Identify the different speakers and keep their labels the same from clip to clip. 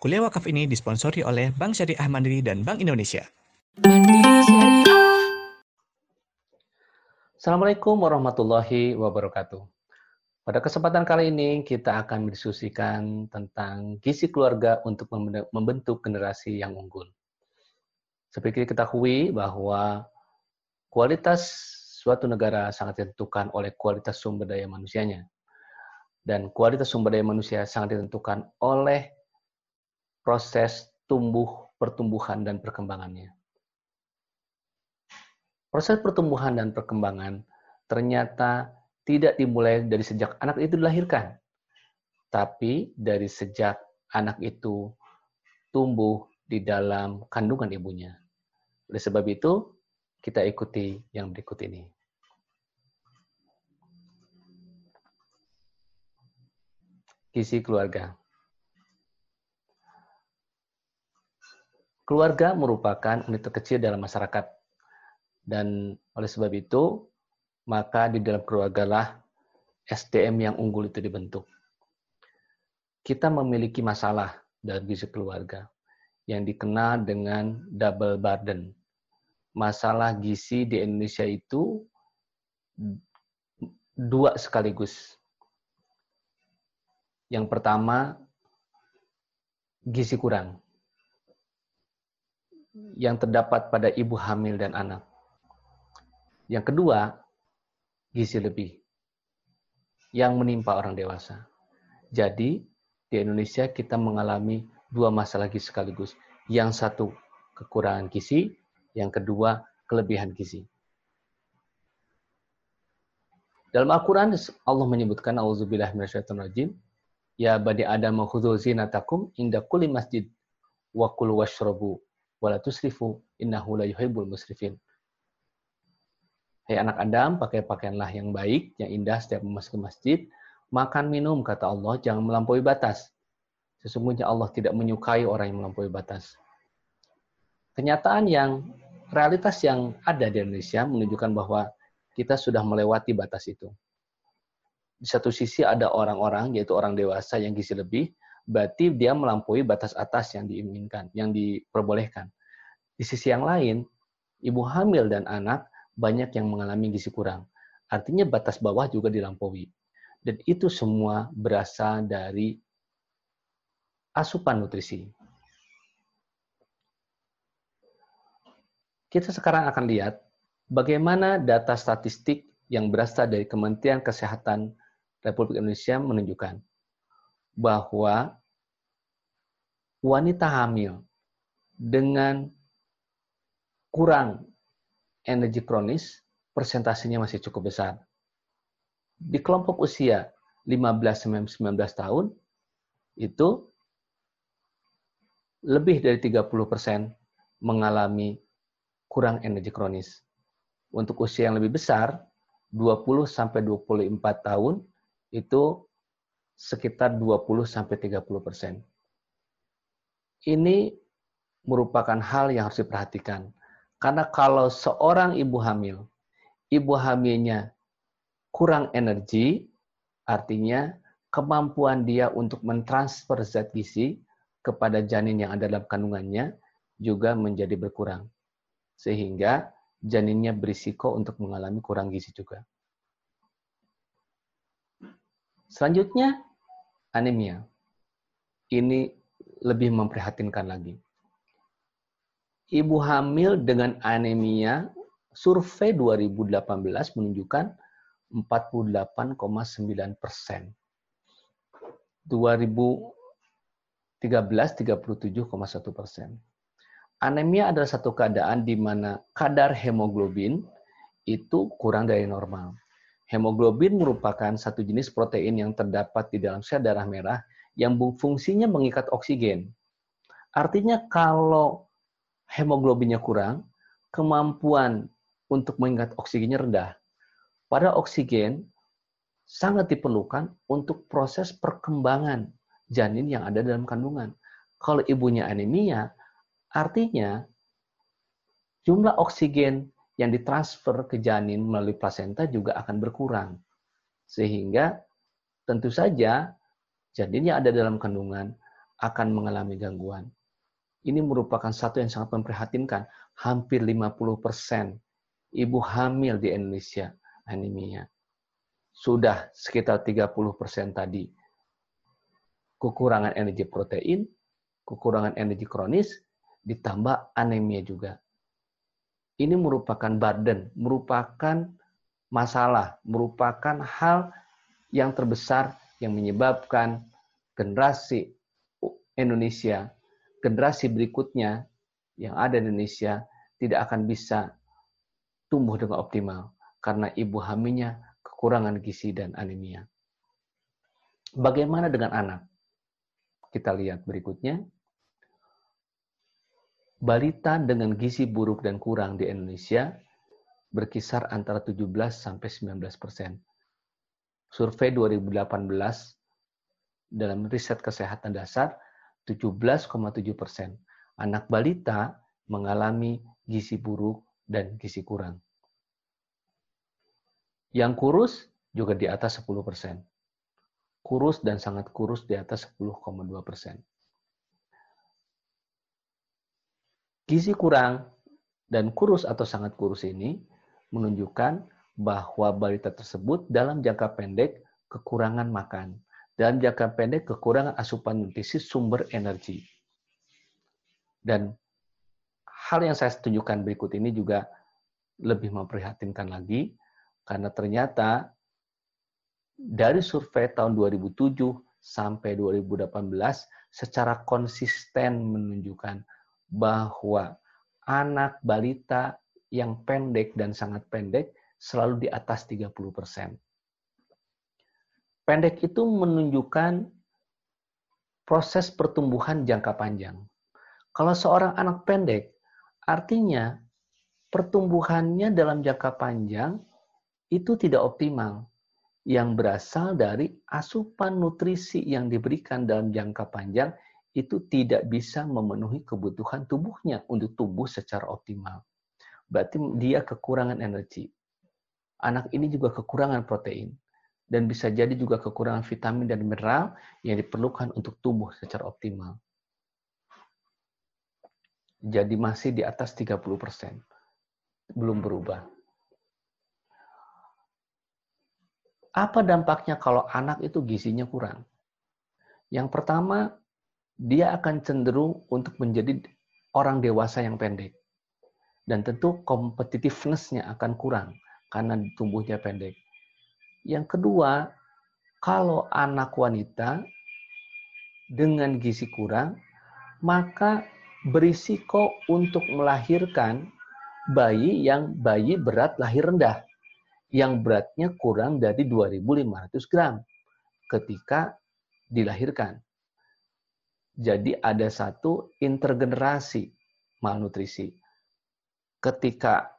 Speaker 1: Kuliah wakaf ini disponsori oleh Bank Syariah Mandiri dan Bank Indonesia.
Speaker 2: Assalamualaikum warahmatullahi wabarakatuh. Pada kesempatan kali ini kita akan mendiskusikan tentang gizi keluarga untuk membentuk generasi yang unggul. Seperti kita ketahui bahwa kualitas suatu negara sangat ditentukan oleh kualitas sumber daya manusianya. Dan kualitas sumber daya manusia sangat ditentukan oleh proses tumbuh, pertumbuhan, dan perkembangannya. Proses pertumbuhan dan perkembangan ternyata tidak dimulai dari sejak anak itu dilahirkan, tapi dari sejak anak itu tumbuh di dalam kandungan ibunya. Oleh sebab itu, kita ikuti yang berikut ini. Gizi keluarga. Keluarga merupakan unit terkecil dalam masyarakat. Dan oleh sebab itu, maka di dalam keluarga lah SDM yang unggul itu dibentuk. Kita memiliki masalah dalam gizi keluarga yang dikenal dengan double burden. Masalah gizi di Indonesia itu dua sekaligus. Yang pertama, gizi kurang yang terdapat pada ibu hamil dan anak. Yang kedua, gizi lebih yang menimpa orang dewasa. Jadi, di Indonesia kita mengalami dua masalah gizi sekaligus. Yang satu, kekurangan gizi. Yang kedua, kelebihan gizi. Dalam Al-Quran, Allah menyebutkan, Auzubillah rajim, Ya bani Adam khudhu zinatakum inda kulli masjid wa kulu washrabu wala tusrifu innahu la yuhibbul musrifin. Hai anak Adam, pakai pakaianlah yang baik, yang indah setiap memasuki masjid. Makan minum, kata Allah, jangan melampaui batas. Sesungguhnya Allah tidak menyukai orang yang melampaui batas. Kenyataan yang, realitas yang ada di Indonesia menunjukkan bahwa kita sudah melewati batas itu. Di satu sisi ada orang-orang, yaitu orang dewasa yang gizi lebih, berarti dia melampaui batas atas yang diinginkan, yang diperbolehkan. Di sisi yang lain, ibu hamil dan anak banyak yang mengalami gizi kurang. Artinya batas bawah juga dilampaui. Dan itu semua berasal dari asupan nutrisi. Kita sekarang akan lihat bagaimana data statistik yang berasal dari Kementerian Kesehatan Republik Indonesia menunjukkan bahwa wanita hamil dengan kurang energi kronis, persentasenya masih cukup besar. Di kelompok usia 15-19 tahun, itu lebih dari 30% mengalami kurang energi kronis. Untuk usia yang lebih besar, 20 sampai 24 tahun itu sekitar 20 sampai 30 persen. Ini merupakan hal yang harus diperhatikan. Karena kalau seorang ibu hamil, ibu hamilnya kurang energi, artinya kemampuan dia untuk mentransfer zat gizi kepada janin yang ada dalam kandungannya juga menjadi berkurang. Sehingga janinnya berisiko untuk mengalami kurang gizi juga. Selanjutnya, anemia. Ini lebih memprihatinkan lagi. Ibu hamil dengan anemia, survei 2018 menunjukkan 48,9 persen. 2013 37,1 persen. Anemia adalah satu keadaan di mana kadar hemoglobin itu kurang dari normal. Hemoglobin merupakan satu jenis protein yang terdapat di dalam sel darah merah yang fungsinya mengikat oksigen. Artinya kalau hemoglobinnya kurang, kemampuan untuk mengikat oksigennya rendah. Pada oksigen sangat diperlukan untuk proses perkembangan janin yang ada dalam kandungan. Kalau ibunya anemia, artinya jumlah oksigen yang ditransfer ke janin melalui plasenta juga akan berkurang. Sehingga tentu saja janin yang ada dalam kandungan akan mengalami gangguan. Ini merupakan satu yang sangat memprihatinkan. Hampir 50% ibu hamil di Indonesia anemia. Sudah sekitar 30% tadi kekurangan energi protein, kekurangan energi kronis, ditambah anemia juga. Ini merupakan burden, merupakan masalah, merupakan hal yang terbesar yang menyebabkan generasi Indonesia, generasi berikutnya yang ada di Indonesia tidak akan bisa tumbuh dengan optimal karena ibu hamilnya kekurangan gizi dan anemia. Bagaimana dengan anak? Kita lihat berikutnya balita dengan gizi buruk dan kurang di Indonesia berkisar antara 17 sampai 19 persen. Survei 2018 dalam riset kesehatan dasar 17,7 persen anak balita mengalami gizi buruk dan gizi kurang. Yang kurus juga di atas 10 persen. Kurus dan sangat kurus di atas 10,2 persen. Gizi kurang dan kurus atau sangat kurus ini menunjukkan bahwa balita tersebut dalam jangka pendek kekurangan makan. Dalam jangka pendek kekurangan asupan nutrisi sumber energi. Dan hal yang saya tunjukkan berikut ini juga lebih memprihatinkan lagi karena ternyata dari survei tahun 2007 sampai 2018 secara konsisten menunjukkan bahwa anak balita yang pendek dan sangat pendek selalu di atas 30%. Pendek itu menunjukkan proses pertumbuhan jangka panjang. Kalau seorang anak pendek, artinya pertumbuhannya dalam jangka panjang itu tidak optimal yang berasal dari asupan nutrisi yang diberikan dalam jangka panjang itu tidak bisa memenuhi kebutuhan tubuhnya untuk tumbuh secara optimal. Berarti dia kekurangan energi. Anak ini juga kekurangan protein. Dan bisa jadi juga kekurangan vitamin dan mineral yang diperlukan untuk tumbuh secara optimal. Jadi masih di atas 30%. Belum berubah. Apa dampaknya kalau anak itu gizinya kurang? Yang pertama, dia akan cenderung untuk menjadi orang dewasa yang pendek. Dan tentu competitiveness-nya akan kurang karena tumbuhnya pendek. Yang kedua, kalau anak wanita dengan gizi kurang, maka berisiko untuk melahirkan bayi yang bayi berat lahir rendah, yang beratnya kurang dari 2.500 gram ketika dilahirkan. Jadi ada satu intergenerasi malnutrisi. Ketika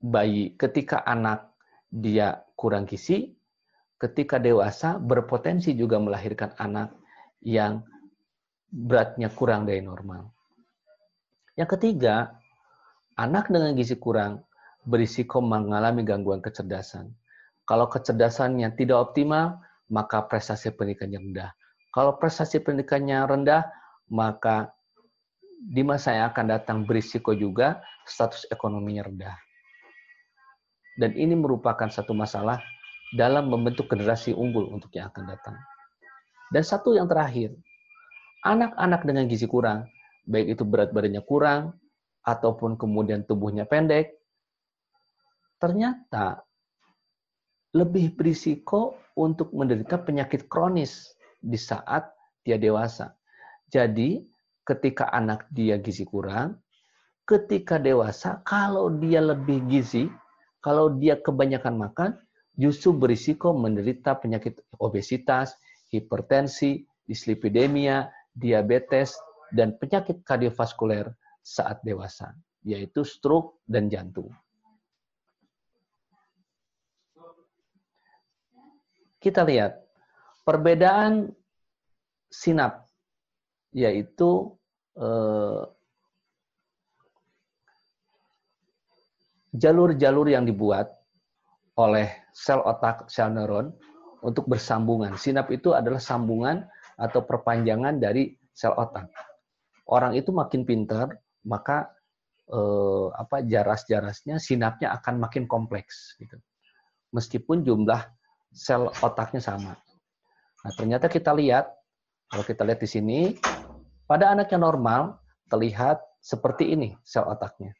Speaker 2: bayi, ketika anak dia kurang gizi, ketika dewasa berpotensi juga melahirkan anak yang beratnya kurang dari normal. Yang ketiga, anak dengan gizi kurang berisiko mengalami gangguan kecerdasan. Kalau kecerdasannya tidak optimal, maka prestasi pendidikannya rendah. Kalau prestasi pendidikannya rendah, maka di masa yang akan datang berisiko juga status ekonominya rendah. Dan ini merupakan satu masalah dalam membentuk generasi unggul untuk yang akan datang. Dan satu yang terakhir, anak-anak dengan gizi kurang, baik itu berat badannya kurang, ataupun kemudian tubuhnya pendek, ternyata lebih berisiko untuk menderita penyakit kronis di saat dia dewasa. Jadi, ketika anak dia gizi kurang, ketika dewasa, kalau dia lebih gizi, kalau dia kebanyakan makan, justru berisiko menderita penyakit obesitas, hipertensi, dislipidemia, diabetes, dan penyakit kardiovaskuler saat dewasa, yaitu stroke dan jantung. Kita lihat perbedaan sinap yaitu eh, jalur-jalur yang dibuat oleh sel otak, sel neuron untuk bersambungan. Sinap itu adalah sambungan atau perpanjangan dari sel otak. Orang itu makin pintar, maka eh, apa jaras-jarasnya, sinapnya akan makin kompleks. Gitu. Meskipun jumlah sel otaknya sama. Nah, ternyata kita lihat, kalau kita lihat di sini, pada anak yang normal terlihat seperti ini sel otaknya.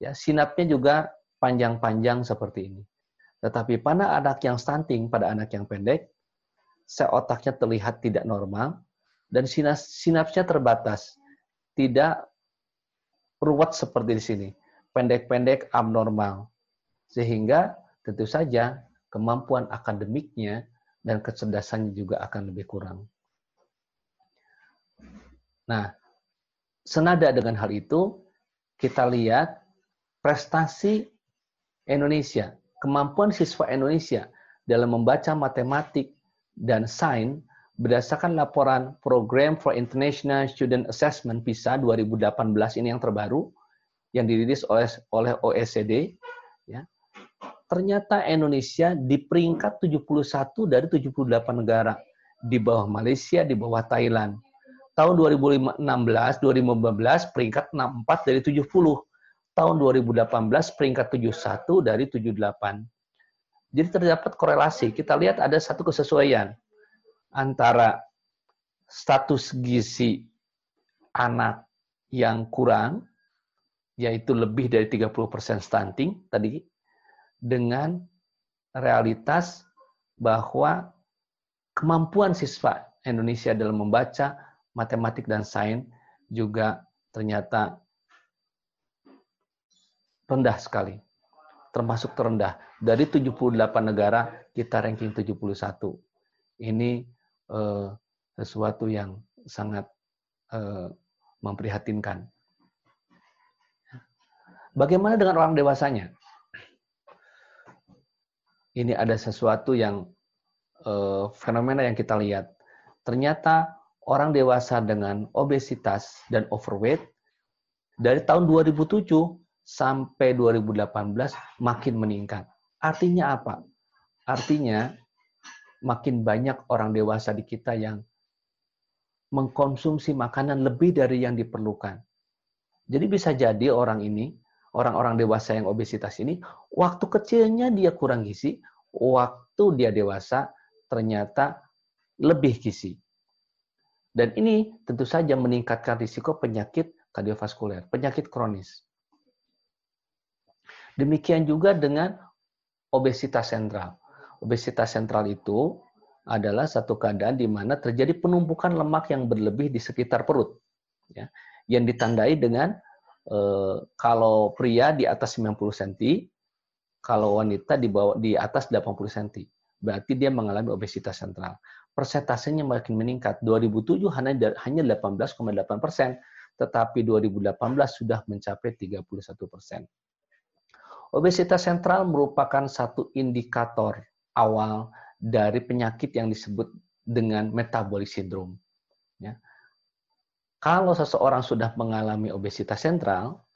Speaker 2: Ya, sinapnya juga panjang-panjang seperti ini. Tetapi pada anak yang stunting, pada anak yang pendek, sel otaknya terlihat tidak normal dan sinapsnya terbatas. Tidak ruwet seperti di sini. Pendek-pendek abnormal. Sehingga tentu saja kemampuan akademiknya dan kecerdasannya juga akan lebih kurang. Nah, senada dengan hal itu, kita lihat prestasi Indonesia, kemampuan siswa Indonesia dalam membaca matematik dan sains berdasarkan laporan Program for International Student Assessment PISA 2018 ini yang terbaru yang dirilis oleh oleh OECD. Ternyata Indonesia di peringkat 71 dari 78 negara di bawah Malaysia, di bawah Thailand tahun 2016, 2015 peringkat 64 dari 70. Tahun 2018 peringkat 71 dari 78. Jadi terdapat korelasi. Kita lihat ada satu kesesuaian antara status gizi anak yang kurang, yaitu lebih dari 30% stunting tadi, dengan realitas bahwa kemampuan siswa Indonesia dalam membaca matematik dan sains juga ternyata rendah sekali. Termasuk terendah. Dari 78 negara, kita ranking 71. Ini eh, sesuatu yang sangat eh, memprihatinkan. Bagaimana dengan orang dewasanya? Ini ada sesuatu yang eh, fenomena yang kita lihat. Ternyata orang dewasa dengan obesitas dan overweight dari tahun 2007 sampai 2018 makin meningkat. Artinya apa? Artinya makin banyak orang dewasa di kita yang mengkonsumsi makanan lebih dari yang diperlukan. Jadi bisa jadi orang ini, orang-orang dewasa yang obesitas ini, waktu kecilnya dia kurang gizi, waktu dia dewasa ternyata lebih gizi. Dan ini tentu saja meningkatkan risiko penyakit kardiovaskuler, penyakit kronis. Demikian juga dengan obesitas sentral. Obesitas sentral itu adalah satu keadaan di mana terjadi penumpukan lemak yang berlebih di sekitar perut. Ya, yang ditandai dengan eh, kalau pria di atas 90 cm, kalau wanita di bawah di atas 80 cm. Berarti dia mengalami obesitas sentral persentasenya makin meningkat. 2007 hanya hanya 18,8 persen, tetapi 2018 sudah mencapai 31 persen. Obesitas sentral merupakan satu indikator awal dari penyakit yang disebut dengan metabolic syndrome. Kalau seseorang sudah mengalami obesitas sentral,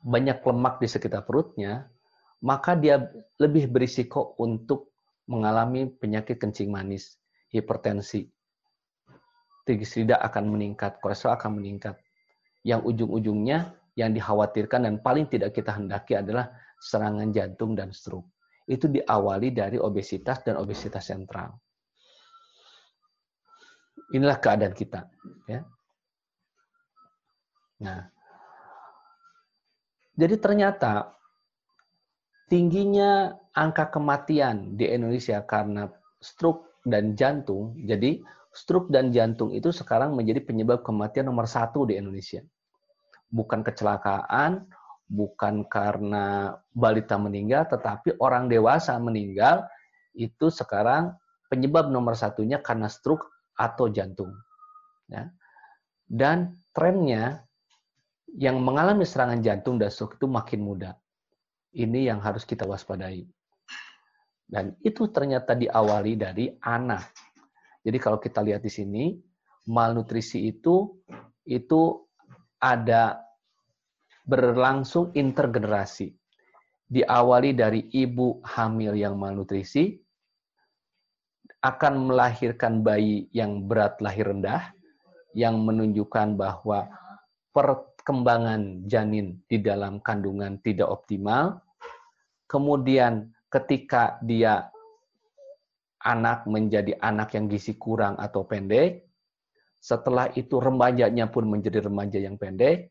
Speaker 2: banyak lemak di sekitar perutnya, maka dia lebih berisiko untuk mengalami penyakit kencing manis hipertensi. Trigliserida akan meningkat, kolesterol akan meningkat. Yang ujung-ujungnya yang dikhawatirkan dan paling tidak kita hendaki adalah serangan jantung dan stroke. Itu diawali dari obesitas dan obesitas sentral. Inilah keadaan kita. Ya. Nah, jadi ternyata tingginya angka kematian di Indonesia karena stroke dan jantung. Jadi stroke dan jantung itu sekarang menjadi penyebab kematian nomor satu di Indonesia. Bukan kecelakaan, bukan karena balita meninggal, tetapi orang dewasa meninggal itu sekarang penyebab nomor satunya karena stroke atau jantung. Ya. Dan trennya yang mengalami serangan jantung dan stroke itu makin muda. Ini yang harus kita waspadai. Dan itu ternyata diawali dari anak. Jadi kalau kita lihat di sini, malnutrisi itu itu ada berlangsung intergenerasi. Diawali dari ibu hamil yang malnutrisi, akan melahirkan bayi yang berat lahir rendah, yang menunjukkan bahwa perkembangan janin di dalam kandungan tidak optimal. Kemudian ketika dia anak menjadi anak yang gizi kurang atau pendek, setelah itu remajanya pun menjadi remaja yang pendek,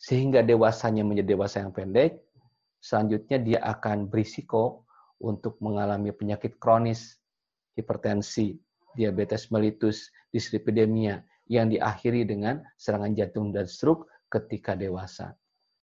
Speaker 2: sehingga dewasanya menjadi dewasa yang pendek, selanjutnya dia akan berisiko untuk mengalami penyakit kronis, hipertensi, diabetes mellitus, dislipidemia, yang diakhiri dengan serangan jantung dan stroke ketika dewasa.